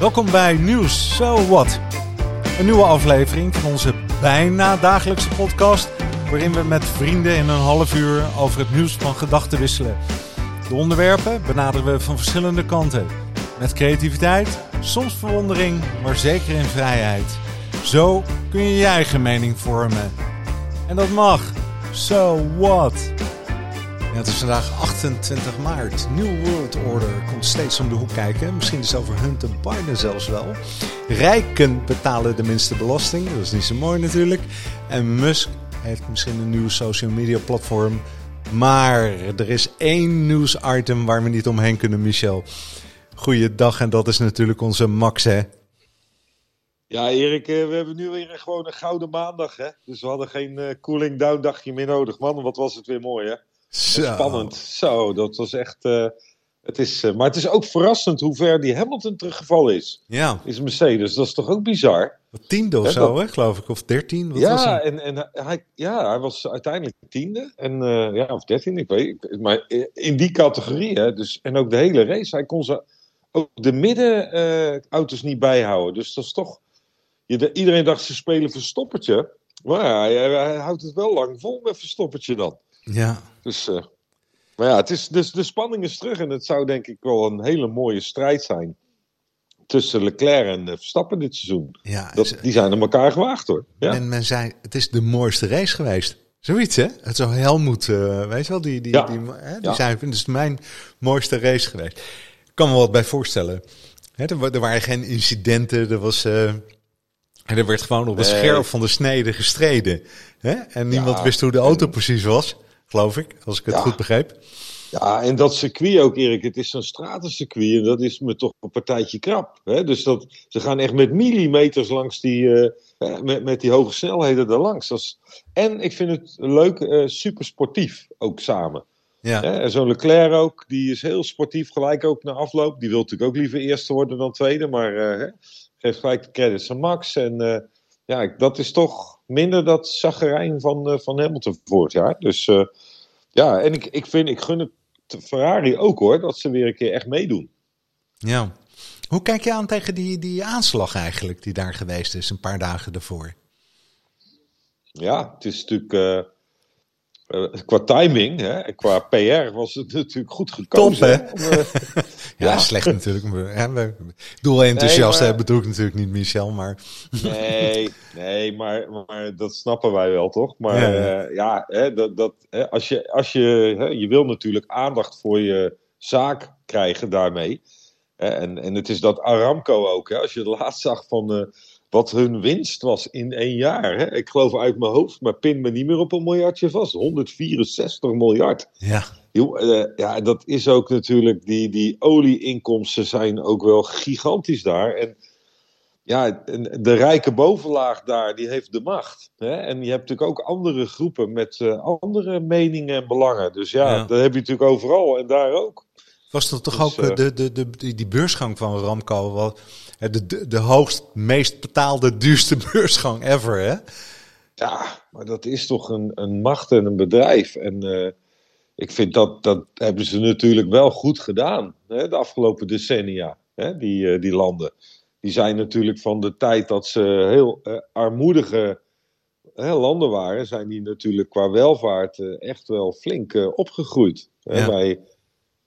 Welkom bij Nieuws So What. Een nieuwe aflevering van onze bijna dagelijkse podcast, waarin we met vrienden in een half uur over het nieuws van gedachten wisselen. De onderwerpen benaderen we van verschillende kanten. Met creativiteit, soms verwondering, maar zeker in vrijheid. Zo kun je je eigen mening vormen. En dat mag. So what? Het is vandaag 28 maart. New World Order komt steeds om de hoek kijken. Misschien is het over Hunter Biden zelfs wel. Rijken betalen de minste belasting. Dat is niet zo mooi natuurlijk. En Musk heeft misschien een nieuw social media platform. Maar er is één nieuwsitem waar we niet omheen kunnen, Michel. Goeiedag en dat is natuurlijk onze Max, hè? Ja, Erik, eh, we hebben nu weer gewoon een gouden maandag, hè? Dus we hadden geen uh, cooling down dagje meer nodig. Man, wat was het weer mooi, hè? Zo. Spannend. Zo, dat was echt... Uh, het is, uh, maar het is ook verrassend hoe ver die Hamilton teruggevallen is. Ja. Is Mercedes. Dat is toch ook bizar? Tiende of zo, hè, geloof ik. Of dertien. Wat was ja, het? en, en hij, ja, hij was uiteindelijk tiende. En, eh, ja, of dertien, ik weet Maar in die categorie, hè. Dus, en ook de hele race. Hij kon ze ook de middenauto's niet bijhouden. Dus dat is toch... Je, de- iedereen dacht ze spelen verstoppertje. Maar hij houdt het wel lang vol met verstoppertje dan. Ja. Dus, eh, maar ja, het is, dus de spanning is terug. En het zou denk ik wel een hele mooie strijd zijn. Tussen Leclerc en Verstappen dit seizoen. ja Dat, die zijn er elkaar gewaagd hoor. Ja. En men zei, het is de mooiste race geweest. Zoiets, hè? Het zou Helmoet, eh weet je wel, die, die, Ja. die, hè, die Ja. zei, het is mijn mooiste race geweest. Ik kan me wat bij voorstellen. Hè, er, wa- er waren geen incidenten, er was... eh, er werd gewoon op een Nee. scherp van de snede gestreden. Hè? En niemand wist hoe de auto precies was, geloof ik, als ik het Ja. goed begreep. Ja, en dat circuit ook, Erik. Het is zo'n stratencircuit en dat is me toch een partijtje krap. Hè? Dus dat, ze gaan echt met millimeters langs die, eh, met, met die hoge snelheden er langs. Is, en ik vind het leuk, eh super sportief ook samen. Ja, Hè? En zo'n Leclerc ook, die is heel sportief, gelijk ook na afloop. Die wil natuurlijk ook liever eerste worden dan tweede, maar hè? geeft gelijk de credits aan Max. En ja, dat is toch minder dat zagerijn van, eh, van Hamilton vorig jaar. Dus eh, ja, en ik, ik vind, ik gun het Ferrari ook hoor, dat ze weer een keer echt meedoen. ja. Hoe kijk je aan tegen die, die aanslag eigenlijk die daar geweest is een paar dagen daarvoor? Ja, het is natuurlijk. Eh, eh, qua timing, hè, en qua PR was het natuurlijk goed gekozen. hè? Om, eh, Ja, Ja. slecht natuurlijk. Hè, we, doel enthousiast Nee, maar- hè, bedoel ik natuurlijk niet, Michel, maar... Nee, nee maar, maar dat snappen wij wel, toch? Maar Ja, ja, ja. ja hè, dat, dat, hè, als je, als je, hè, je wil natuurlijk aandacht voor je zaak krijgen daarmee. Hè, en, en het is dat Aramco ook. Hè, als je laatst zag van eh, wat hun winst was in één jaar. Hè, ik geloof uit mijn hoofd, maar pin me niet meer op een miljardje vast. 164 miljard. Ja, eh, ja, dat is ook natuurlijk, die, die olieinkomsten zijn ook wel gigantisch daar. En ja, de rijke bovenlaag daar, die heeft de macht. Hè? En je hebt natuurlijk ook andere groepen met eh, andere meningen en belangen. Dus ja, Ja. dat heb je natuurlijk overal en daar ook. Was dat toch Dus, ook eh, eh, de, de, de, die, beursgang van Ramco de, de, de hoogst, meest betaalde, duurste beursgang ever, hè? Ja, maar dat is toch een, een macht en een bedrijf. En eh, ik vind dat, dat hebben ze natuurlijk wel goed gedaan hè, de afgelopen decennia, hè, die, die landen. Die zijn natuurlijk van de tijd dat ze heel armoedige landen waren, zijn die natuurlijk qua welvaart echt wel flink opgegroeid. Hè, Ja. wij,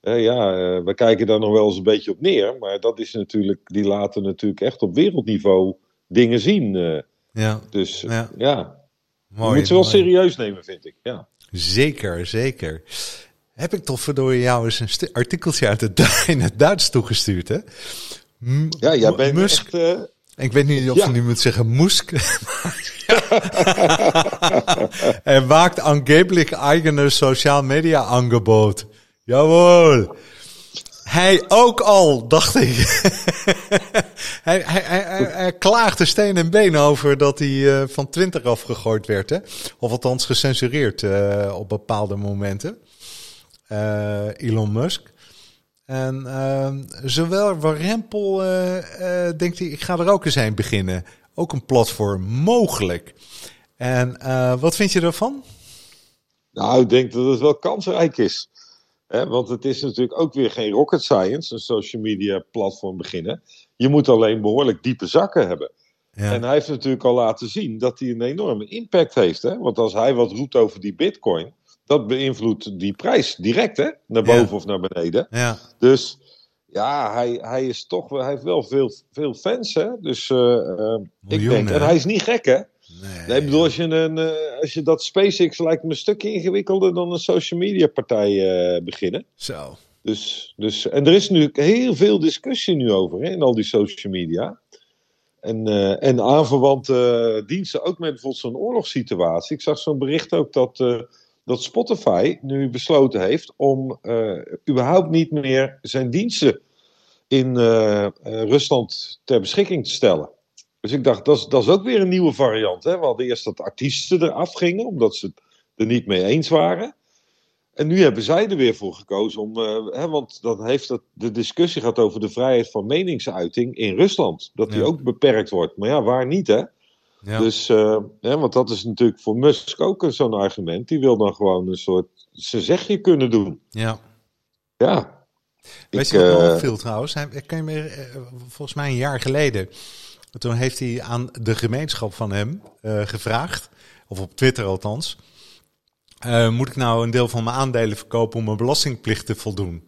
hè, ja, eh, we kijken daar nog wel eens een beetje op neer, maar dat is natuurlijk, die laten natuurlijk echt op wereldniveau dingen zien. eh. Ja, dus Ja. ja, je mooi. moet ze wel mooi. serieus nemen, vind ik. Ja. Zeker, zeker. Heb ik toch verdorie jou eens een artikeltje uit het, in het Duits toegestuurd, hè? M- Ja, jij bent Musk, echt... eh, Ik weet niet of Ja. je nu moet zeggen Musk. er maakt angeblich eigene social media aangebod. Jawohl. Hij ook al, dacht ik. hij, hij, hij, hij, klaagde steen en been over dat hij eh, van Twitter afgegooid werd. Hè? Of althans gecensureerd eh, op bepaalde momenten. Eh, Elon Musk. En ehm, zowel Warempel denkt hij, ik ga er ook eens een beginnen. Ook een platform mogelijk. En wat vind je ervan? nou, ik denk dat het wel kansrijk is. Hè, want het is natuurlijk ook weer geen rocket science, een social media platform beginnen. Je moet alleen behoorlijk diepe zakken hebben. Ja. En hij heeft natuurlijk al laten zien dat hij een enorme impact heeft. Hè? Want als hij wat roept over die bitcoin, dat beïnvloedt die prijs direct, hè? Naar Ja. boven of naar beneden. ja. Dus ja, hij, hij is toch wel, hij heeft wel veel, veel fans, hè? Dus eh, eh, ik denk, en hij is niet gek, hè? Nee. Nee, ik bedoel, als je, een, eh, als je dat SpaceX lijkt me een stukje ingewikkelder dan een social media partij eh, beginnen. Zo. Dus, dus, en er is nu heel veel discussie nu over hè, in al die social media. En, eh, en aanverwante diensten, ook met bijvoorbeeld zo'n oorlogssituatie. Ik zag zo'n bericht ook dat, dat Spotify nu besloten heeft om überhaupt niet meer zijn diensten in Rusland ter beschikking te stellen. Dus ik dacht, dat is, dat is ook weer een nieuwe variant. Hè? We hadden eerst dat artiesten eraf gingen, omdat ze het er niet mee eens waren. En nu hebben zij er weer voor gekozen om. eh, hè, want dan heeft het, de discussie gaat over de vrijheid van meningsuiting in Rusland. Dat die Ja. ook beperkt wordt. Maar ja, waar niet, hè? Ja. Dus, eh, hè, want dat is natuurlijk voor Musk ook een- zo'n argument. Die wil dan gewoon een soort zijn zegje kunnen doen. ja. Ja. Weet Ik, je wat eh, opviel trouwens? Hij, ik kan je me, volgens mij een jaar geleden. Toen heeft hij aan de gemeenschap van hem eh, gevraagd. Of op Twitter althans. eh, moet ik nou een deel van mijn aandelen verkopen om mijn belastingplicht te voldoen?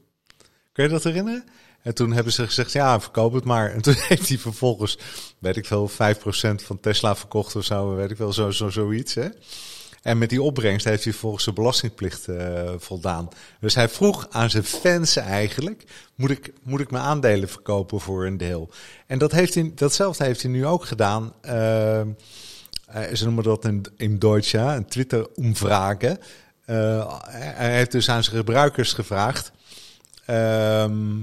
Kun je dat herinneren? En toen hebben ze gezegd, ja, verkoop het maar. En toen heeft hij vervolgens, weet ik veel, 5% van Tesla verkocht of zo, weet ik wel, zo, zo, zoiets. Hè? En met die opbrengst heeft hij volgens zijn belastingplicht eh, voldaan. Dus hij vroeg aan zijn fans eigenlijk, moet ik, moet ik mijn aandelen verkopen voor een deel? En dat heeft hij, datzelfde heeft hij nu ook gedaan. eh, eh, ze noemen dat in, in ja, een Twitter-umfrage. Eh, hij heeft dus aan zijn gebruikers gevraagd, ehm,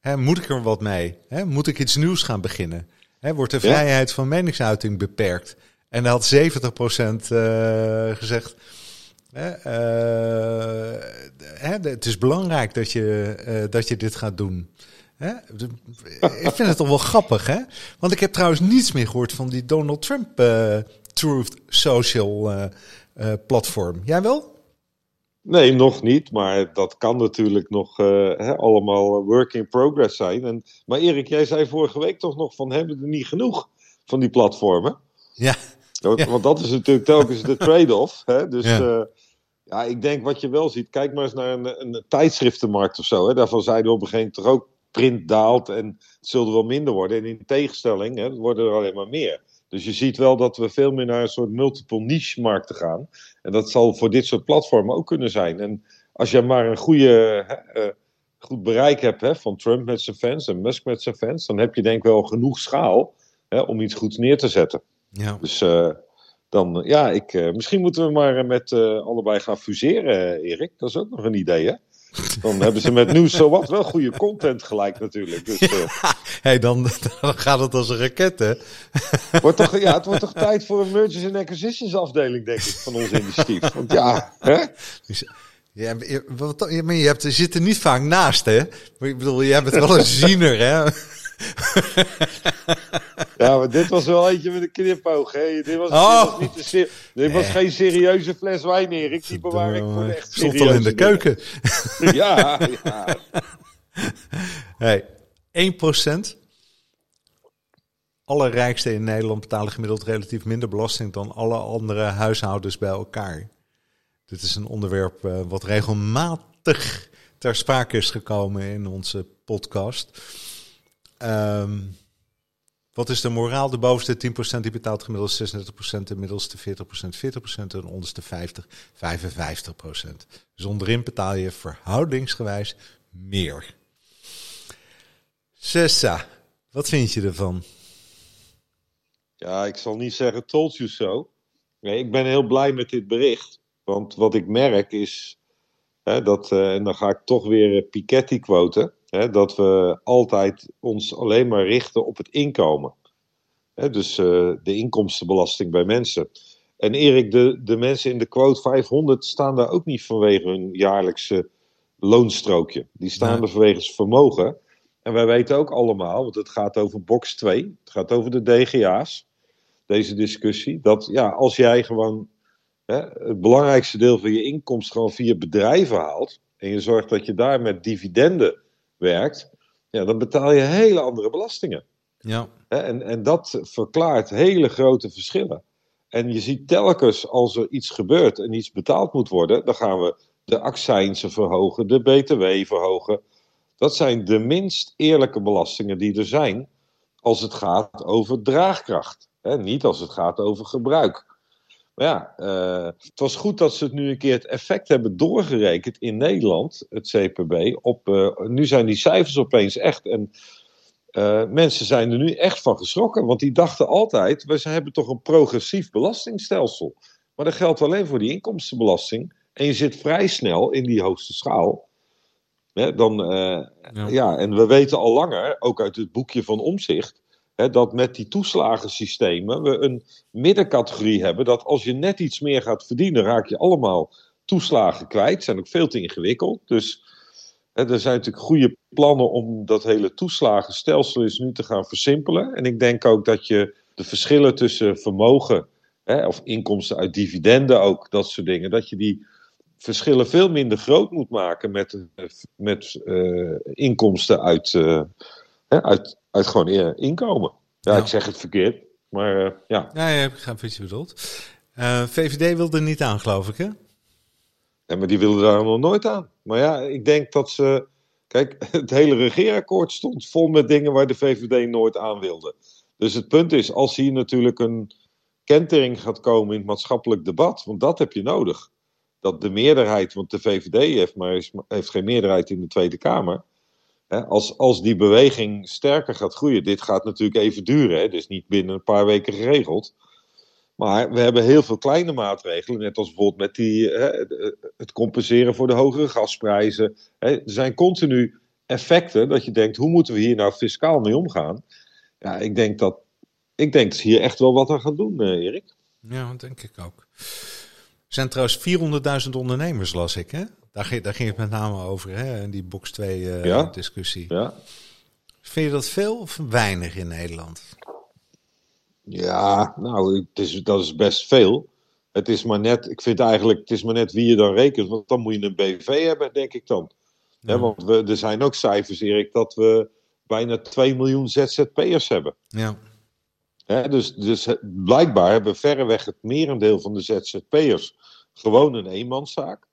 hè, moet ik er wat mee? Hè? Moet ik iets nieuws gaan beginnen? Hè, wordt de Ja. vrijheid van meningsuiting beperkt? En dan had 70% eh, gezegd. Hè, eh, hè, het is belangrijk dat je, eh, dat je dit gaat doen. Ik vind het toch wel grappig, hè? Want ik heb trouwens niets meer gehoord van die Donald Trump eh, Truth Social platform. Jij wel? Nee, nog niet. Maar dat kan natuurlijk nog hè, allemaal work in progress zijn. En, maar Erik, jij zei vorige week toch nog van hebben we er niet genoeg van die platformen? Ja. Want, Ja. want dat is natuurlijk telkens de trade-off. Hè? Dus Ja. ja. ja, ik denk wat je wel ziet. Kijk maar eens naar een, een tijdschriftenmarkt of zo. Hè? Daarvan zeiden we op een gegeven moment toch ook print daalt en het zullen wel minder worden. En in tegenstelling hè, worden er alleen maar meer. Dus je ziet wel dat we veel meer naar een soort multiple niche markten gaan. En dat zal voor dit soort platformen ook kunnen zijn. En als je maar een goede, hè, eh, goed bereik hebt hè, van Trump met zijn fans en Musk met zijn fans, dan heb je denk ik wel genoeg schaal hè, om iets goeds neer te zetten. Ja. Dus eh, dan, ja, ik, eh, misschien moeten we maar eh, met allebei gaan fuseren, Erik. Dat is ook nog een idee, hè? Dan hebben ze met nieuws zo wat wel goede content gelijk natuurlijk. Dus Hey, dan, dan gaat het als een raket, hè? wordt toch, ja, het wordt toch tijd voor een mergers and acquisitions afdeling, denk ik, van ons initiatief. Want ja, hè? Dus, ja, je- maar je, hebt, je zit er niet vaak naast, hè? Maar Ik bedoel, jij bent wel een ziener, hè? Ja, maar dit was wel eentje met een knipoog. Hè? Dit was, Oh. dit was, niet dit was geen serieuze fles wijn, Erik. Die bewaar ik voor de echt Stond al in de keuken. Ja, ja. Hey, 1%. Alle rijksten in Nederland betalen gemiddeld relatief minder belasting dan alle andere huishoudens bij elkaar. Dit is een onderwerp eh, wat regelmatig ter sprake is gekomen in onze podcast. Ehm, wat is de moraal? De bovenste 10% die betaalt gemiddeld 36%, de middelste 40%, 40% en de onderste 50, 55%. Dus onderin betaal je verhoudingsgewijs meer. Sessa, wat vind je ervan? Ja, ik zal niet zeggen told you so. Nee, ik ben heel blij met dit bericht. Want wat ik merk is hè, dat, eh, en dan ga ik toch weer eh, Piketty quoten, hè, dat we altijd ons alleen maar richten op het inkomen. Hè, dus eh, de inkomstenbelasting bij mensen. En Erik, de, de mensen in de quote 500 staan daar ook niet vanwege hun jaarlijkse loonstrookje. Die staan Nee. er vanwege vermogen. En wij weten ook allemaal, want het gaat over box 2, het gaat over de DGA's, deze discussie, dat ja, als jij gewoon hè, het belangrijkste deel van je inkomsten gewoon via bedrijven haalt, en je zorgt dat je daar met dividenden werkt, ja, dan betaal je hele andere belastingen. Ja. En, en dat verklaart hele grote verschillen. En je ziet telkens als er iets gebeurt en iets betaald moet worden, dan gaan we de accijnsen verhogen, de BTW verhogen. Dat zijn de minst eerlijke belastingen die er zijn als het gaat over draagkracht. Hè? Niet als het gaat over gebruik. Maar ja, uh, het was goed dat ze het nu een keer het effect hebben doorgerekend in Nederland, het CPB. Op, uh, nu zijn die cijfers opeens echt. En uh, mensen zijn er nu echt van geschrokken. Want die dachten altijd, we hebben toch een progressief belastingstelsel. Maar dat geldt alleen voor die inkomstenbelasting. En je zit vrij snel in die hoogste schaal. Hè, dan, ja. ja. en we weten al langer, ook uit het boekje van Omzicht dat met die toeslagensystemen we een middencategorie hebben. Dat als je net iets meer gaat verdienen, raak je allemaal toeslagen kwijt. Zijn ook veel te ingewikkeld. Dus er zijn natuurlijk goede plannen om dat hele toeslagenstelsel eens nu te gaan versimpelen. En ik denk ook dat je de verschillen tussen vermogen of inkomsten uit dividenden ook, dat soort dingen, dat je die verschillen veel minder groot moet maken met, met uh, inkomsten uit, uh, uit uit gewoon inkomen. Ja, ik zeg het verkeerd, maar uh, ja. Ja, je hebt geen wat je bedoeld. Uh, VVD wilde er niet aan, geloof ik, hè? Ja, maar die wilde daar nog nooit aan. Maar ja, ik denk dat ze... Kijk, het hele regeerakkoord stond vol met dingen waar de VVD nooit aan wilde. Dus het punt is, als hier natuurlijk een kentering gaat komen in het maatschappelijk debat, want dat heb je nodig. Dat de meerderheid, want de VVD heeft, maar heeft geen meerderheid in de Tweede Kamer als, als die beweging sterker gaat groeien, dit gaat natuurlijk even duren, hè, dus niet binnen een paar weken geregeld. Maar we hebben heel veel kleine maatregelen, net als bijvoorbeeld met die, hè, het compenseren voor de hogere gasprijzen. Hè. Er zijn continu effecten dat je denkt, hoe moeten we hier nou fiscaal mee omgaan? Ja, ik denk dat, ik denk dat hier echt wel wat aan gaan doen, eh, Erik. Ja, dat denk ik ook. Er zijn trouwens 400.000 ondernemers, las ik, hè? Daar ging, daar ging het met name over, hè, in die box 2 uh, ja? discussie. Ja. Vind je dat veel of weinig in Nederland? Ja, nou, het is, dat is best veel. Het is maar net, ik vind eigenlijk, het is maar net wie je dan rekent. Want dan moet je een BV hebben, denk ik dan. Ja. want we, er zijn ook cijfers, Erik, dat we bijna 2 miljoen ZZP'ers hebben. Ja. dus, dus blijkbaar hebben verreweg het merendeel van de ZZP'ers gewoon een eenmanszaak.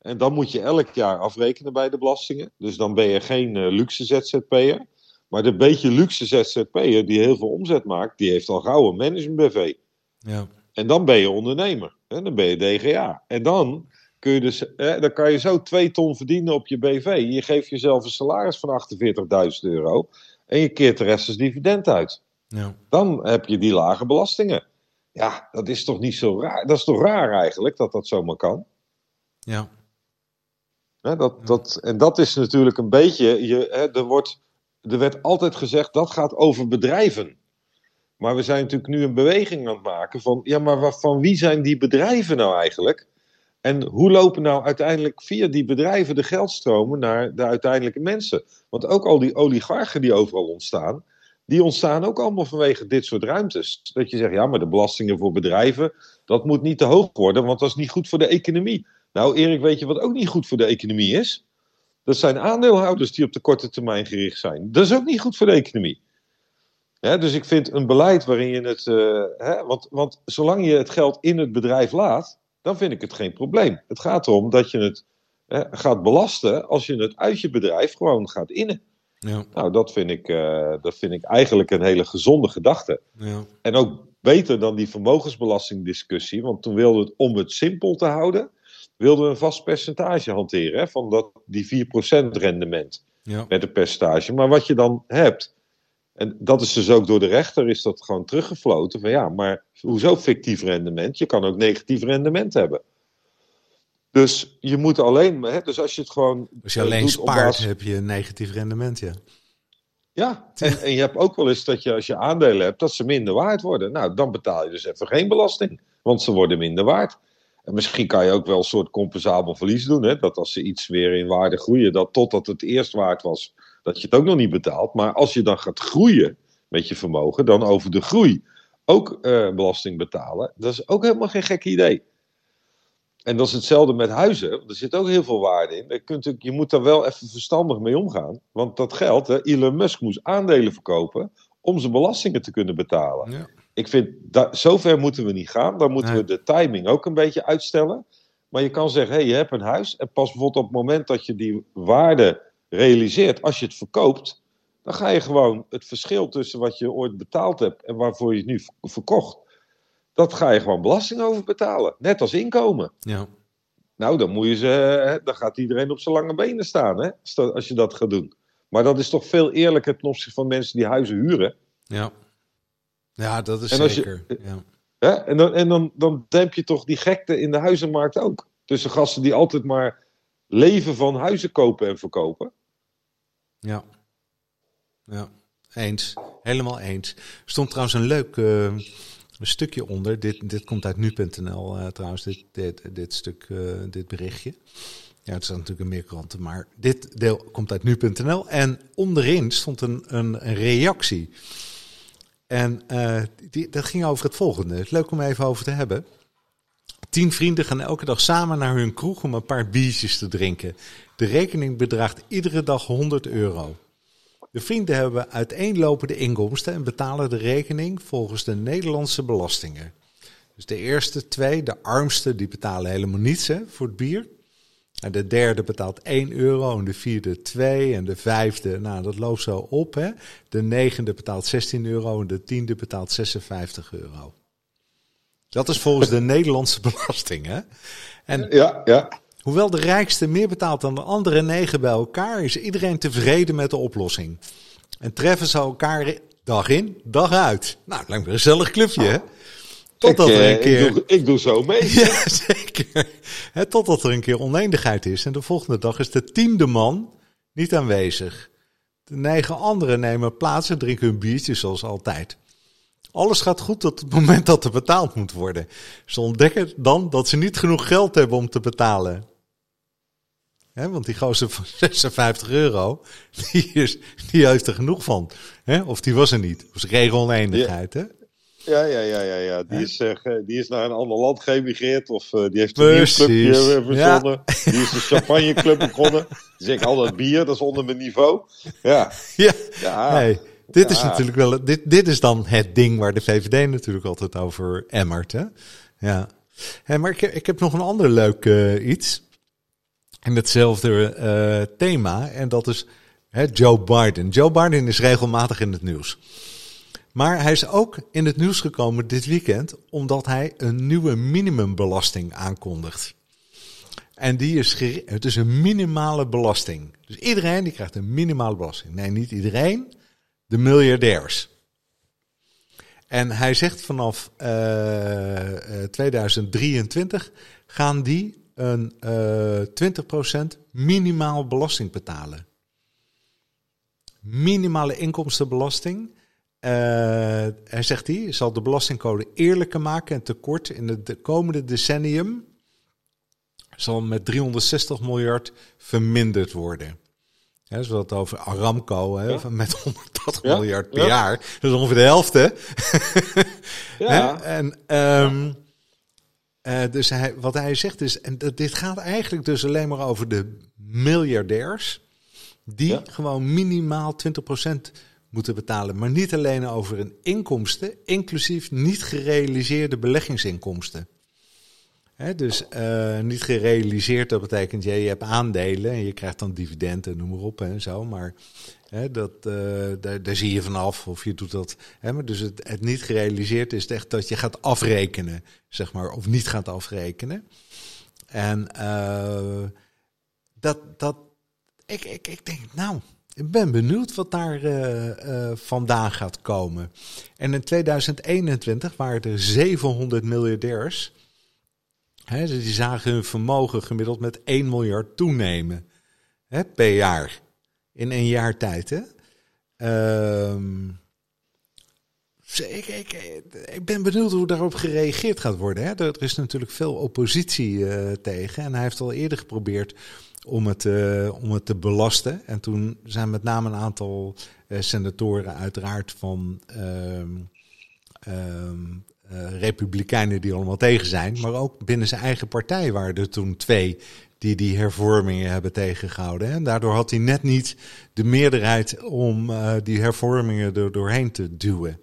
En dan moet je elk jaar afrekenen bij de belastingen. Dus dan ben je geen uh, luxe ZZP'er. Maar de beetje luxe ZZP'er die heel veel omzet maakt, die heeft al gauw een management BV. Ja. En dan ben je ondernemer. Hè? Dan ben je DGA. En dan, kun je dus, hè, dan kan je zo twee ton verdienen op je BV. Je geeft jezelf een salaris van 48.000 euro. En je keert de rest als dividend uit. Ja. Dan heb je die lage belastingen. Ja, dat is toch niet zo raar. Dat is toch raar eigenlijk dat dat zomaar kan? Ja dat, dat, en dat is natuurlijk een beetje. Je, er, wordt, er werd altijd gezegd dat gaat over bedrijven. Maar we zijn natuurlijk nu een beweging aan het maken van. Ja, maar van wie zijn die bedrijven nou eigenlijk? En hoe lopen nou uiteindelijk via die bedrijven de geldstromen naar de uiteindelijke mensen? Want ook al die oligarchen die overal ontstaan, die ontstaan ook allemaal vanwege dit soort ruimtes. Dat je zegt, ja, maar de belastingen voor bedrijven, dat moet niet te hoog worden, want dat is niet goed voor de economie. Nou, Erik, weet je wat ook niet goed voor de economie is? Dat zijn aandeelhouders die op de korte termijn gericht zijn. Dat is ook niet goed voor de economie. dus ik vind een beleid waarin je het. Uh, want, want zolang je het geld in het bedrijf laat, dan vind ik het geen probleem. Het gaat erom dat je het gaat belasten als je het uit je bedrijf gewoon gaat innen. Ja. Nou, dat vind, ik, uh, dat vind ik eigenlijk een hele gezonde gedachte. Ja. En ook beter dan die vermogensbelastingdiscussie. Want toen wilde het om het simpel te houden wilden we een vast percentage hanteren hè, van dat, die 4% rendement ja. met een percentage. Maar wat je dan hebt, en dat is dus ook door de rechter, is dat gewoon teruggefloten van ja, maar hoezo fictief rendement? Je kan ook negatief rendement hebben. Dus je moet alleen, hè, dus als je het gewoon. Als je alleen spaart, heb je een negatief rendement, ja. Ja, en, en, je hebt ook wel eens dat je als je aandelen hebt, dat ze minder waard worden. Nou, dan betaal je dus even geen belasting, want ze worden minder waard. En misschien kan je ook wel een soort compensabel verlies doen. Hè? Dat als ze iets weer in waarde groeien, dat totdat het eerst waard was, dat je het ook nog niet betaalt. Maar als je dan gaat groeien met je vermogen, dan over de groei ook uh, belasting betalen. Dat is ook helemaal geen gek idee. En dat is hetzelfde met huizen. Er zit ook heel veel waarde in. Je, kunt, je moet daar wel even verstandig mee omgaan. Want dat geld, hè, Elon Musk moest aandelen verkopen om zijn belastingen te kunnen betalen. Ja. Ik vind, dat, zover moeten we niet gaan. Dan moeten Nee. we de timing ook een beetje uitstellen. Maar je kan zeggen, hé, je hebt een huis. En pas bijvoorbeeld op het moment dat je die waarde realiseert, als je het verkoopt, dan ga je gewoon het verschil tussen wat je ooit betaald hebt en waarvoor je het nu verkocht, dat ga je gewoon belasting over betalen. Net als inkomen. Ja. Nou, dan, moet je ze, hè, dan gaat iedereen op zijn lange benen staan, hè, als je dat gaat doen. Maar dat is toch veel eerlijker ten opzichte van mensen die huizen huren. Ja. Ja, dat is En als je- zeker. ja. Hè? En, dan, en dan, dan demp je toch die gekte in de huizenmarkt ook. Tussen gasten die altijd maar leven van huizen kopen en verkopen. Ja. Ja, eens. Helemaal eens. Er stond trouwens een leuk eh, een stukje onder. Dit, dit komt uit nu.nl eh, trouwens, dit, dit, dit stuk, eh, dit berichtje. Ja, het staat natuurlijk in meer kranten, maar dit deel komt uit nu.nl. En onderin stond een, een, een reactie. En eh, dat ging over het volgende. Leuk om even over te hebben. Tien vrienden gaan elke dag samen naar hun kroeg om een paar biertjes te drinken. De rekening bedraagt iedere dag 100 euro. De vrienden hebben uiteenlopende inkomsten en betalen de rekening volgens de Nederlandse belastingen. Dus de eerste twee, de armste, die betalen helemaal niets hè, voor het bier. En de derde betaalt 1 euro en de vierde 2 en de vijfde, nou dat loopt zo op. Hè. De negende betaalt 16 euro en de tiende betaalt 56 euro. Dat is volgens de Nederlandse belasting. Hè? En Ja, ja. Hoewel de rijkste meer betaalt dan de andere negen bij elkaar, is iedereen tevreden met de oplossing. En treffen ze elkaar dag in, dag uit. Nou, lijkt me een gezellig clubje, hè? Totdat ik, er eh, een keer... ik, doe, ik doe zo mee. Ja, zeker. Totdat er een keer oneenigheid is. En de volgende dag is de tiende man niet aanwezig. De negen anderen nemen plaats en drinken hun biertje zoals altijd. Alles gaat goed tot het moment dat er betaald moet worden. Ze ontdekken dan dat ze niet genoeg geld hebben om te betalen. Want die gozer van 56 euro, die, is, die heeft er genoeg van. Of die was er niet. Dat was regeloneenigheid. Hè? Ja, ja, ja, ja, ja. Die, is, eh, die is naar een ander land geëmigreerd. Of eh, die heeft een Precies. bierclubje eh, verzonnen. Die is een champagneclub begonnen. Die zegt altijd bier, dat is onder mijn niveau. Ja, Ja. ja. Hey, dit is natuurlijk wel. Dit, dit is dan het ding waar de VVD natuurlijk altijd over emmert. Hè? Ja. Hey, maar ik, ik heb nog een ander leuk iets. In hetzelfde thema. En dat is hè, Joe Biden. Joe Biden is regelmatig in het nieuws. Maar hij is ook in het nieuws gekomen dit weekend. omdat hij een nieuwe minimumbelasting aankondigt. En die is het is een minimale belasting. Dus iedereen die krijgt een minimale belasting. Nee, niet iedereen. De miljardairs. En hij zegt vanaf eh, eh, 2023 gaan die een eh 20% minimaal belasting betalen. Minimale inkomstenbelasting. Eh, hij zegt hij zal de belastingcode eerlijker maken en tekort in het de komende decennium zal met 360 miljard verminderd worden. Hè, zodat het over Aramco hè, Ja. met 180 Ja, miljard per ja. jaar. Dat is ongeveer de helft, hè? Ja. En ehm, eh, dus hij, wat hij zegt is, en dit gaat eigenlijk dus alleen maar over de miljardairs, die gewoon minimaal 20% moeten betalen. Maar niet alleen over hun inkomsten, inclusief niet gerealiseerde beleggingsinkomsten. Dus eh, niet gerealiseerd, dat betekent je, je hebt aandelen en je krijgt dan dividenden, noem maar op en zo. Maar dat, eh, daar, daar zie je vanaf of je doet dat. Dus het, het niet gerealiseerd is echt dat je gaat afrekenen, zeg maar, of niet gaat afrekenen. En eh, dat, dat, ik, ik, ik denk, nou, ik ben benieuwd wat daar eh, eh, vandaan gaat komen. En in 2021 waren er 700 miljardairs. Hè, die zagen hun vermogen gemiddeld met 1 miljard toenemen per jaar. In een jaar tijd. Hè? Ehm, ik, ik, ik ben benieuwd hoe daarop gereageerd gaat worden. Hè? Er is natuurlijk veel oppositie eh, tegen. En hij heeft al eerder geprobeerd om het, eh, om het te belasten. En toen zijn met name een aantal eh, senatoren uiteraard van... ehm, ehm, eh, republikeinen die allemaal tegen zijn. Maar ook binnen zijn eigen partij waren er toen twee die die hervormingen hebben tegengehouden. En daardoor had hij net niet de meerderheid om die hervormingen er doorheen te duwen.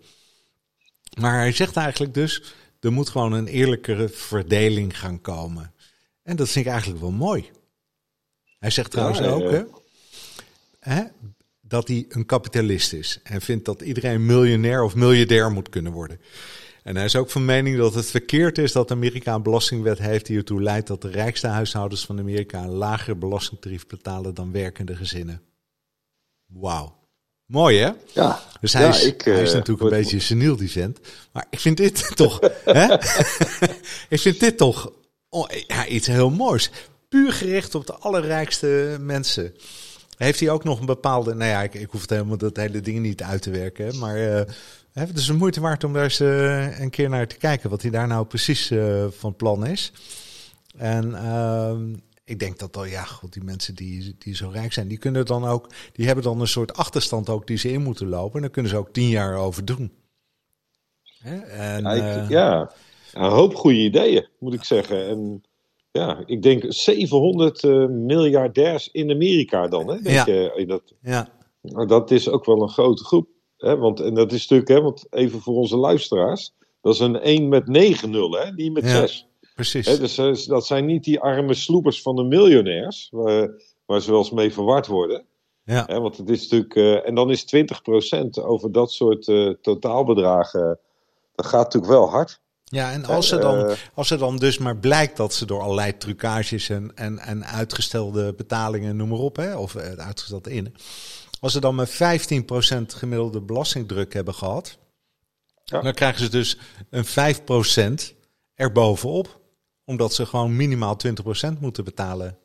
Maar hij zegt eigenlijk dus, er moet gewoon een eerlijkere verdeling gaan komen. En dat vind ik eigenlijk wel mooi. Hij zegt trouwens ook hè, hè, dat hij een kapitalist is. En vindt dat iedereen miljonair of miljardair moet kunnen worden. En hij is ook van mening dat het verkeerd is dat Amerika een belastingwet heeft die ertoe leidt dat de rijkste huishoudens van Amerika een lagere belastingtarief betalen dan werkende gezinnen. Wauw. Mooi hè? Ja. Dus hij, is, ik, hij is eh, natuurlijk een beetje seniel die vent. Maar ik vind dit toch, hè? ik vind dit toch oh, ja, iets heel moois. Puur gericht op de allerrijkste mensen. Heeft hij ook nog een bepaalde, nou ja, ik, ik hoef het helemaal dat hele ding niet uit te werken. Maar uh, het is een moeite waard om daar eens uh, een keer naar te kijken. Wat hij daar nou precies uh, van plan is. En ehm, ik denk dat al, ja, goed, die mensen die, die zo rijk zijn, die kunnen dan ook, die hebben dan een soort achterstand ook die ze in moeten lopen. En daar kunnen ze ook tien jaar over doen. Hè? En, ja, ik, ja, een hoop goede ideeën, moet ik zeggen. En ja, ik denk 700 uh, eh, miljardairs in Amerika dan. Hè? Denk, ja. dat, ja. dat is ook wel een grote groep. Hè? Want, en dat is natuurlijk, hè, want even voor onze luisteraars, dat is een 1 met 9 0, hè? niet met ja. 6. Precies. Hè, dus eh, dat zijn niet die arme sloepers van de miljonairs, waar, waar ze wel eens mee verward worden. Ja. Hè, want het is natuurlijk, uh, en dan is 20% over dat soort uh, totaalbedragen, dat gaat natuurlijk wel hard. Ja, en als, er dan, als er dan dus maar blijkt dat ze door allerlei trucages en, en, en uitgestelde betalingen, noem maar op, hè, of uitgestelde in, als ze dan met 15% gemiddelde belastingdruk hebben gehad, ja. dan krijgen ze dus een 5% erbovenop omdat ze gewoon minimaal 20% moeten betalen.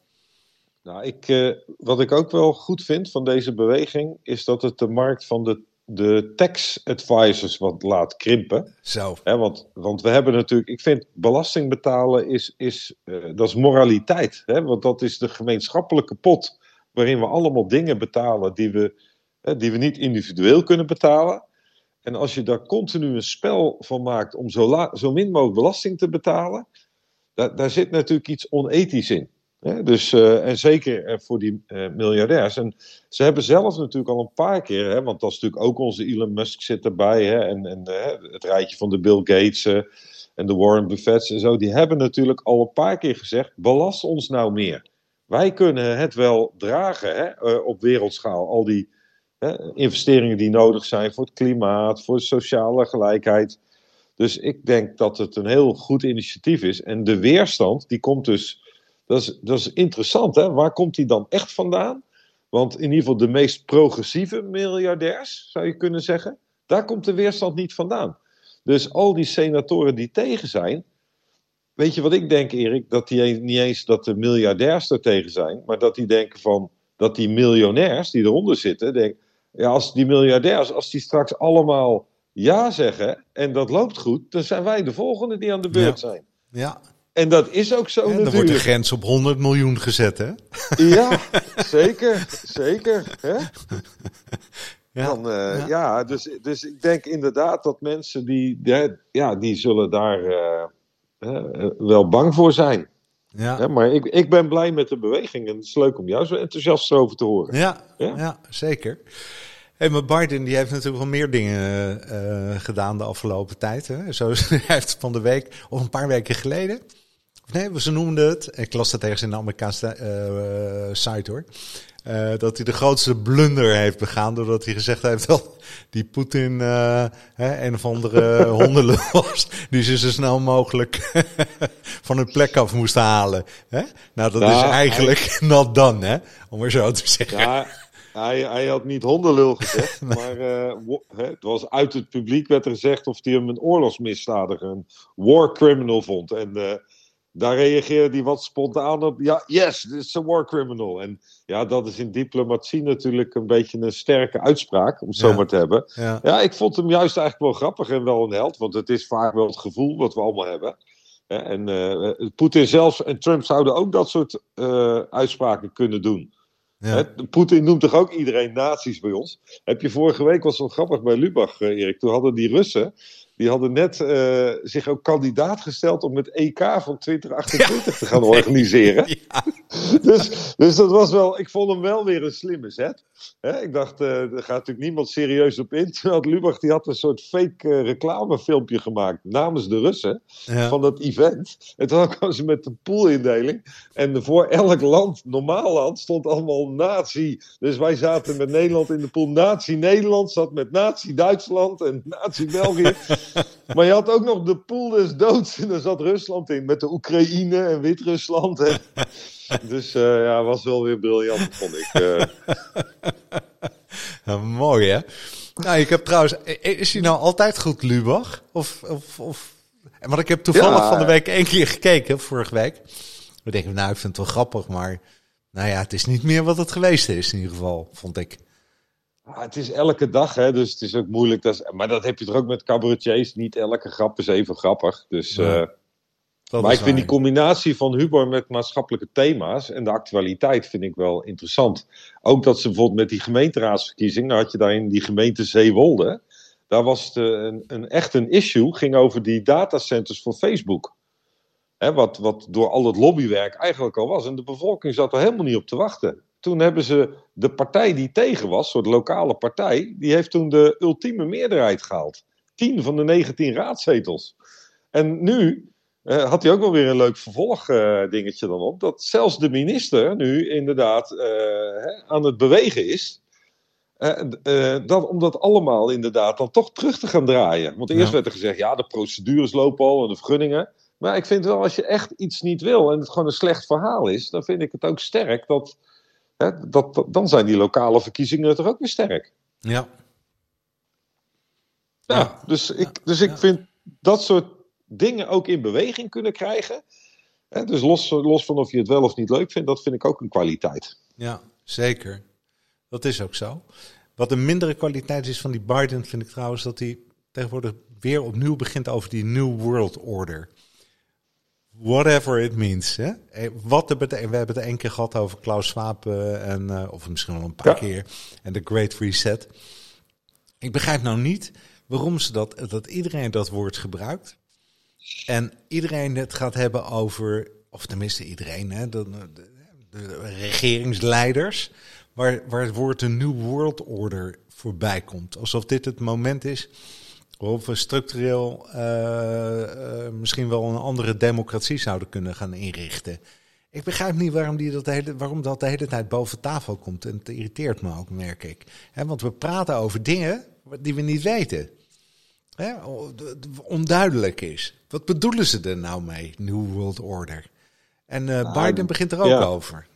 Nou, ik, uh, wat ik ook wel goed vind van deze beweging, is dat het de markt van de, de tax advisors wat laat krimpen. Zo. He, want, want we hebben natuurlijk, ik vind belasting betalen is, is, uh, dat is moraliteit. Hè? Want dat is de gemeenschappelijke pot waarin we allemaal dingen betalen die we, hè, die we niet individueel kunnen betalen. En als je daar continu een spel van maakt om zo, la, zo min mogelijk belasting te betalen, daar, daar zit natuurlijk iets onethisch in. Dus, uh, en zeker uh, voor die uh, miljardairs. En ze hebben zelf natuurlijk al een paar keer, hè, want dat is natuurlijk ook onze Elon Musk zit erbij, hè, en, en het rijtje van de Bill Gates en de Warren Buffett en zo, die hebben natuurlijk al een paar keer gezegd: belast ons nou meer. Wij kunnen het wel dragen hè, op wereldschaal, al die investeringen die nodig zijn voor het klimaat, voor sociale gelijkheid. Dus ik denk dat het een heel goed initiatief is. En de weerstand, die komt dus. Dat is, dat is interessant, hè? Waar komt die dan echt vandaan? Want in ieder geval de meest progressieve miljardairs, zou je kunnen zeggen, daar komt de weerstand niet vandaan. Dus al die senatoren die tegen zijn. Weet je wat ik denk, Erik? Dat die niet eens dat de miljardairs er tegen zijn, maar dat die denken van dat die miljonairs die eronder zitten, denken, ja, als die miljardairs, als die straks allemaal ja zeggen en dat loopt goed, dan zijn wij de volgende die aan de beurt zijn. Ja. En dat is ook zo en natuurlijk. Dan wordt de grens op 100 miljoen gezet, hè? Ja, zeker. Zeker. Hè? Ja, dan, uh, ja. ja. dus, dus ik denk inderdaad dat mensen die, ja, die zullen daar uh, wel bang voor zijn. Ja. maar ik, ik ben blij met de beweging en het is leuk om jou zo enthousiast over te horen. Ja, ja? ja zeker. Hey, maar Biden die heeft natuurlijk wel meer dingen uh, gedaan de afgelopen tijd. Hè? Zo, hij heeft van de week, of een paar weken geleden, nee, ze noemden het, ik las het ergens in de Amerikaanse uh, site hoor, uh, dat hij de grootste blunder heeft begaan doordat hij gezegd heeft dat die Poetin een of andere hondenlul was, die ze zo snel mogelijk van hun plek af moesten halen. Hè? Nou, dat is eigenlijk hij... not done, hè? om maar zo te zeggen. Ja. Hij, hij had niet hondenlul gezegd, maar uh, het was uit het publiek werd er gezegd of hij hem een oorlogsmisdadiger, een war criminal vond. En uh, daar reageerde hij wat spontaan op. Ja, yes, this is a war criminal. En ja, dat is in diplomatie natuurlijk een beetje een sterke uitspraak, om het ja. zo maar te hebben. Ja. ja, ik vond hem juist eigenlijk wel grappig en wel een held, want het is vaak wel het gevoel wat we allemaal hebben. En uh, Poetin zelfs en Trump zouden ook dat soort uitspraken kunnen doen. Ja. Poetin noemt toch ook iedereen nazi's bij ons? Heb je vorige week was wel grappig bij Lubach, Erik. Toen hadden die Russen Die hadden net uh, zich ook kandidaat gesteld om het EK van 2028 te gaan organiseren. Ja. dus, dus dat was wel, ik vond hem wel weer een slimme zet. Ik dacht, uh, er gaat natuurlijk niemand serieus op in. Terwijl Lubach die had een soort fake uh, reclamefilmpje gemaakt namens de Russen van dat event. En toen kwam ze met de poolindeling. En voor elk land, normaal land, stond allemaal nazi. Dus wij zaten met Nederland in de pool. Nazi Nederland zat met nazi Duitsland en nazi België. maar je had ook nog de pool des doods. En daar zat Rusland in met de Oekraïne en Wit-Rusland. En... dus uh, ja, was wel weer briljant, vond ik. Uh... Mooi hè? Nou, ik heb trouwens, is hij nou altijd goed, Lubach? Of, of, of... Want ik heb toevallig van de week één keer gekeken, vorige week. We denken, nou, ik vind het wel grappig, maar nou ja, het is niet meer wat het geweest is in ieder geval, vond ik. Ah, het is elke dag, hè, dus het is ook moeilijk. Dat is, maar dat heb je toch ook met cabaretiers. Niet elke grap is even grappig. Dus, ja, uh, maar ik vind die combinatie van humor met maatschappelijke thema's en de actualiteit vind ik wel interessant. Ook dat ze bijvoorbeeld met die gemeenteraadsverkiezing, nou had je daar in die gemeente Zeewolde, daar was het een, een echt een issue, ging over die datacenters voor Facebook. Hè, wat, wat door al het lobbywerk eigenlijk al was. En de bevolking zat er helemaal niet op te wachten toen hebben ze de partij die tegen was, een soort lokale partij, die heeft toen de ultieme meerderheid gehaald. 10 van de 19 raadzetels. En nu uh, had hij ook wel weer een leuk vervolgdingetje uh, dan op. Dat zelfs de minister nu inderdaad uh, aan het bewegen is. dat, om dat allemaal inderdaad dan toch terug te gaan draaien. Want eerst werd er gezegd, ja, de procedures lopen al en de vergunningen. Maar ik vind wel, als je echt iets niet wil en het gewoon een slecht verhaal is, dan vind ik het ook sterk dat dat, dan zijn die lokale verkiezingen toch ook weer sterk. Ja. Ja, dus ik, dus ik vind dat soort dingen ook in beweging kunnen krijgen. Dus los, los van of je het wel of niet leuk vindt, dat vind ik ook een kwaliteit. Ja, zeker. Dat is ook zo. Wat een mindere kwaliteit is van die Biden, vind ik trouwens dat hij tegenwoordig weer opnieuw begint over die New World Order. Whatever it means. Hè? Eh, wat de we hebben het één keer gehad over Klaus Schwab uh, en, uh, of misschien wel een paar keer. En de Great Reset. Ik begrijp nou niet waarom ze dat, dat iedereen dat woord gebruikt. En iedereen het gaat hebben over, of tenminste iedereen, hè, de, de, de regeringsleiders. Waar, waar het woord een New World Order voorbij komt. Alsof dit het moment is of we structureel uh, uh, misschien wel een andere democratie zouden kunnen gaan inrichten. Ik begrijp niet waarom, die dat de hele, waarom dat de hele tijd boven tafel komt. En het irriteert me ook, merk ik. want we praten over dingen die we niet weten. Onduidelijk is. Wat bedoelen ze er nou mee, New World Order? En uh, Biden begint er ook over.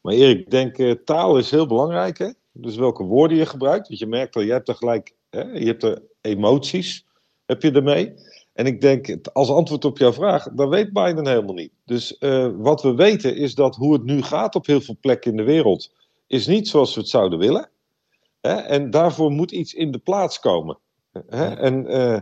Maar Erik, ik denk, taal is heel belangrijk. Hè? Dus welke woorden je gebruikt. Want je merkt al, je hebt er gelijk, hè? je hebt er emoties heb je ermee. En ik denk, als antwoord op jouw vraag, dat weet Biden helemaal niet. Dus uh, wat we weten is dat hoe het nu gaat op heel veel plekken in de wereld, is niet zoals we het zouden willen. Hè? En daarvoor moet iets in de plaats komen. Hè? En uh,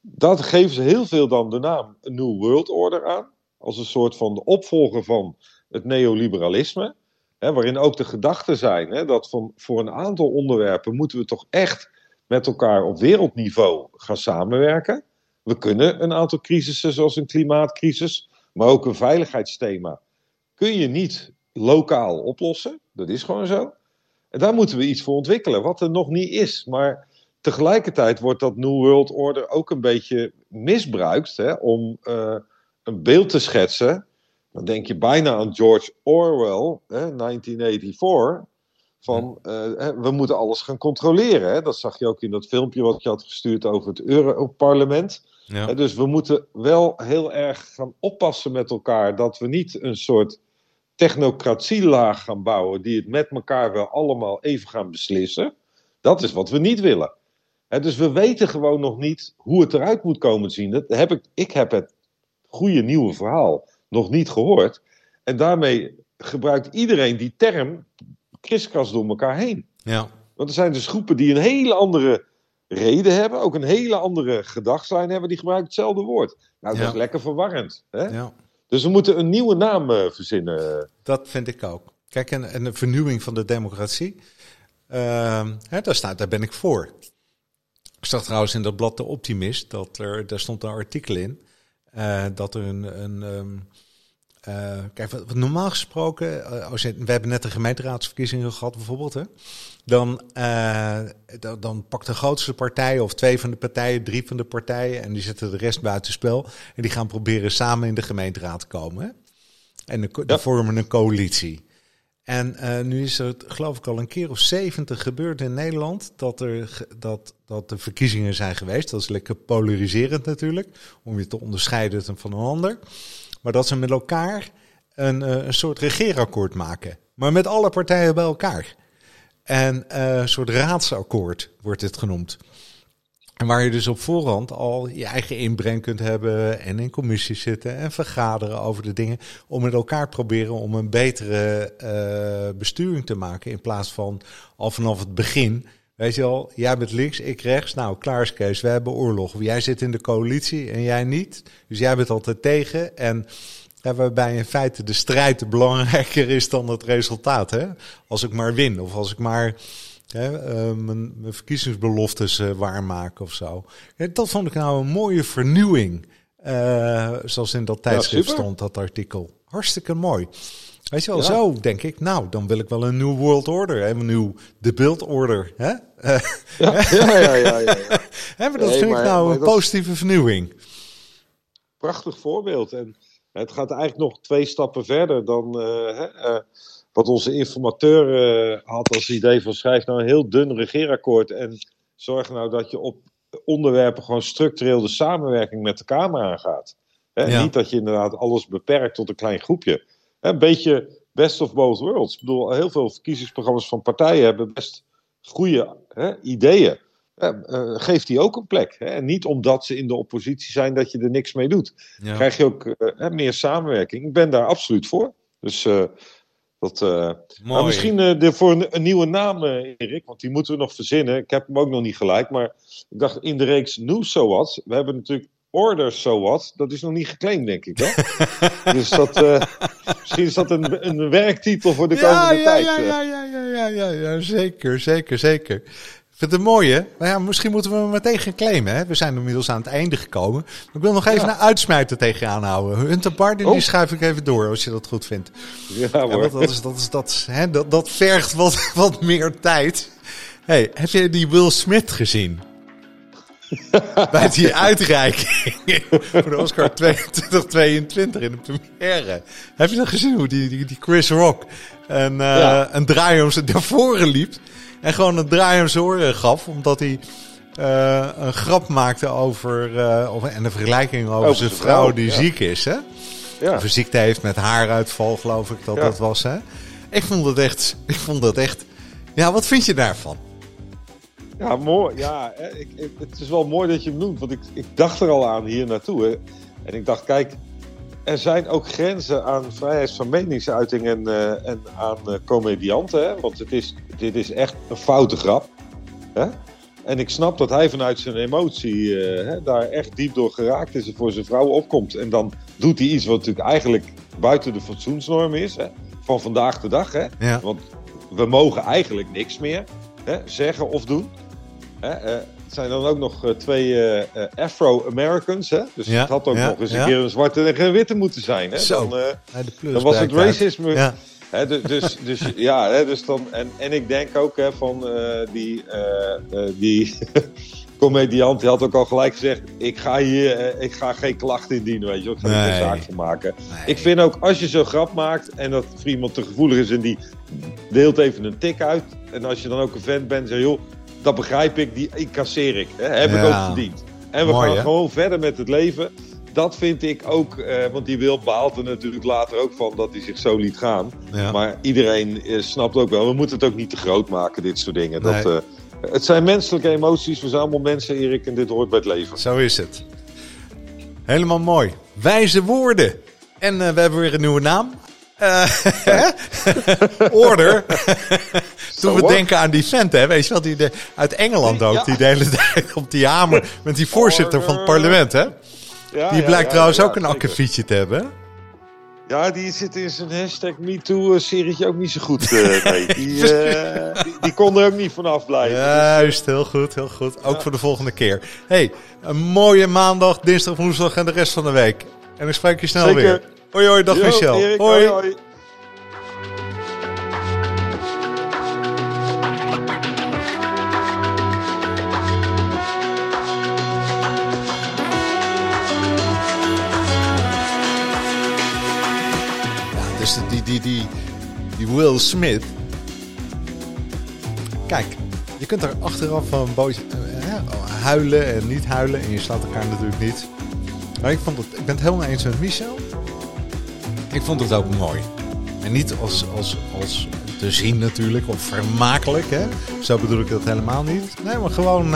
dat geven ze heel veel dan de naam New World Order aan. Als een soort van de opvolger van het neoliberalisme. Hè, waarin ook de gedachten zijn hè, dat van, voor een aantal onderwerpen moeten we toch echt met elkaar op wereldniveau gaan samenwerken. We kunnen een aantal crisissen, zoals een klimaatcrisis, maar ook een veiligheidsthema, kun je niet lokaal oplossen. Dat is gewoon zo. En daar moeten we iets voor ontwikkelen, wat er nog niet is. Maar tegelijkertijd wordt dat New World Order ook een beetje misbruikt hè, om uh, een beeld te schetsen. Dan denk je bijna aan George Orwell, hè, 1984. Van uh, we moeten alles gaan controleren. Hè? Dat zag je ook in dat filmpje wat je had gestuurd over het Europarlement. Ja. dus we moeten wel heel erg gaan oppassen met elkaar dat we niet een soort technocratielaag gaan bouwen die het met elkaar wel allemaal even gaan beslissen. Dat is wat we niet willen. Dus we weten gewoon nog niet hoe het eruit moet komen te zien. Dat heb ik, ik heb het goede nieuwe verhaal nog niet gehoord. En daarmee gebruikt iedereen die term kriskras door elkaar heen. Ja. Want er zijn dus groepen die een hele andere reden hebben, ook een hele andere gedachtslijn hebben, die gebruiken hetzelfde woord. Nou, dat is lekker verwarrend. Hè? Ja. Dus we moeten een nieuwe naam uh, verzinnen. Dat vind ik ook. Kijk, en, en de vernieuwing van de democratie, uh, hè, daar, staat, daar ben ik voor. Ik zag trouwens in dat blad De Optimist, dat er, daar stond een artikel in, uh, dat er een... een um, uh, kijk, wat, normaal gesproken, uh, als je, we hebben net de gemeenteraadsverkiezingen gehad bijvoorbeeld, hè, dan, dan, dan, pakt de grootste partij of twee van de partijen, drie van de partijen, en die zetten de rest buitenspel. En die gaan proberen samen in de gemeenteraad te komen. Hè? En de, ja. vormen een coalitie. En uh, nu is het, geloof ik, al een keer of zeventig gebeurd in Nederland dat, er, dat, dat de verkiezingen zijn geweest. Dat is lekker polariserend natuurlijk, om je te onderscheiden van een ander. Maar dat ze met elkaar een, uh, een soort regeerakkoord maken. Maar met alle partijen bij elkaar. En uh, een soort raadsakkoord wordt dit genoemd. En waar je dus op voorhand al je eigen inbreng kunt hebben en in commissies zitten en vergaderen over de dingen. Om met elkaar proberen om een betere uh, besturing te maken. In plaats van al vanaf het begin. Weet je al, jij bent links, ik rechts. Nou, klaar Kees, we hebben oorlog. Jij zit in de coalitie en jij niet. Dus jij bent altijd tegen. En ja, waarbij in feite de strijd belangrijker is dan het resultaat. Hè? Als ik maar win of als ik maar Hè, uh, mijn, mijn, verkiezingsbeloftes uh, waarmaken of zo. Ja, dat vond ik nou een mooie vernieuwing. Uh, zoals in dat tijdschrift ja, stond, dat artikel. Hartstikke mooi. Weet je wel, ja. zo denk ik, nou, dan wil ik wel een nieuw world order. Een nieuw de build order. Hè? Ja, ja, ja. ja, ja, ja. dat nee, vind maar, ik nou een positieve vernieuwing. Prachtig voorbeeld. En het gaat eigenlijk nog twee stappen verder dan... Hè, wat onze informateur uh, had als idee van schrijf nou een heel dun regeerakkoord en zorg nou dat je op onderwerpen gewoon structureel de samenwerking met de Kamer aangaat. Hè? Ja. Niet dat je inderdaad alles beperkt tot een klein groepje. Hè, een beetje best of both worlds. Ik bedoel, heel veel verkiezingsprogramma's van partijen hebben best goede hè, ideeën. Uh, geeft die ook een plek. Hè? En niet omdat ze in de oppositie zijn dat je er niks mee doet. Ja. Krijg je ook uh, meer samenwerking. Ik ben daar absoluut voor. Dus dat, uh, maar misschien de, voor een, een, nieuwe naam, uh, Erik, want die moeten we nog verzinnen. Ik heb hem ook nog niet gelijk, maar ik dacht in de reeks New So What. We hebben natuurlijk Order So What. Dat is nog niet geclaimd, denk ik. Hè? dus dat, misschien is dat een, een werktitel voor de komende ja, tijd. Ja, ja, ja, ja, ja, ja, ja, zeker, zeker, zeker vind het een mooie. Maar ja, misschien moeten we hem meteen gaan claimen. Hè? We zijn inmiddels aan het einde gekomen. Maar ik wil nog even ja. een uitsmijter tegenaan houden. Hunter oh. die schuif ik even door als je dat goed vindt. Ja, hoor. Ja, dat, dat, is, dat, is, dat, hè, dat, dat vergt wat, wat meer tijd. Hey, heb je die Will Smith gezien? Bij die uitreiking voor de Oscar 2022 in de première. Heb je dat gezien hoe die, die, die Chris Rock een, uh, ja. een draai om zijn naar voren liep? En gewoon een draai om zijn oren gaf, omdat hij uh, een grap maakte over, uh, over en een vergelijking over, over zijn vrouw, vrouw die ja. ziek is. Hè? Ja. Of een ziekte heeft met haaruitval, geloof ik dat ja. dat was. Hè? Ik vond het echt, ik vond het echt. Ja, wat vind je daarvan? Ja, mooi. Ja, ik, ik, het is wel mooi dat je hem noemt, want ik, ik dacht er al aan hier naartoe. Hè? En ik dacht, kijk, er zijn ook grenzen aan vrijheid van meningsuiting en, uh, en aan uh, comedianten. Hè? Want het is, dit is echt een foute grap. Hè? En ik snap dat hij vanuit zijn emotie uh, hè, daar echt diep door geraakt is en voor zijn vrouw opkomt. En dan doet hij iets wat natuurlijk eigenlijk buiten de fatsoensnorm is. Hè? Van vandaag de dag. Hè? Ja. Want we mogen eigenlijk niks meer hè, zeggen of doen. Hè? Het zijn dan ook nog uh, twee uh, Afro-Americans. Hè? Dus ja, het had ook ja, nog eens een ja. keer een zwarte en een witte moeten zijn. Hè? Zo. Dan, uh, plus was het racisme. Dus, dus, dus ja, hè, dus dan, en, en ik denk ook hè, van eh, die, eh, eh, die comediant, die had ook al gelijk gezegd: Ik ga hier eh, ik ga geen klachten indienen, weet je, wel. ik ga er Nee. geen zaak van maken. Nee. Ik vind ook als je zo'n grap maakt en dat voor iemand te gevoelig is en die deelt even een tik uit. En als je dan ook een fan bent, zeg je, joh, dat begrijp ik, die incasseer ik. Hè, heb ik Ja. ook verdiend. En we Mooi, gaan hè? gewoon verder met het leven. Dat vind ik ook, eh, want die wil behaalt er natuurlijk later ook van dat hij zich zo liet gaan. Ja. Maar iedereen eh, snapt ook wel, we moeten het ook niet te groot maken, dit soort dingen. Dat, eh, het zijn menselijke emoties, we zijn allemaal mensen, Erik, en dit hoort bij het leven. Zo is het. Helemaal mooi. Wijze woorden. En we hebben weer een nieuwe naam. Eh, Order. Toen we denken aan die vent, hè, weet je wel, die de, uit Engeland ook, die de hele tijd op die hamer met die voorzitter van het parlement, hè? Ja, Die blijkt trouwens ook een akkefietje te hebben. Ja, die zit in zijn hashtag MeToo-serietje ook niet zo goed. Uh, nee. die, uh, die, die, kon er ook niet vanaf blijven. Juist, heel goed, heel goed. Ook ja. voor de volgende keer. hey, een mooie maandag, dinsdag, woensdag en de rest van de week. En ik spreek je snel Zeker. weer. Hoi hoi, dag Yo, Michel. Erik, hoi. hoi, hoi. Die, die, Will Smith. Kijk, je kunt er achteraf een bootje eh, huilen en niet huilen. En je slaat elkaar natuurlijk niet. Maar ik, vond het, ik ben het helemaal eens met Michel. Ik vond het ook mooi. En niet als, als, als te zien natuurlijk, of vermakelijk. Hè? Zo bedoel ik dat helemaal niet. Nee, maar gewoon,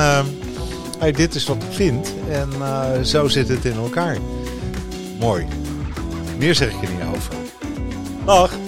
hey, dit is wat ik vind. En uh, zo zit het in elkaar. Mooi. Meer zeg ik er niet over. Dag.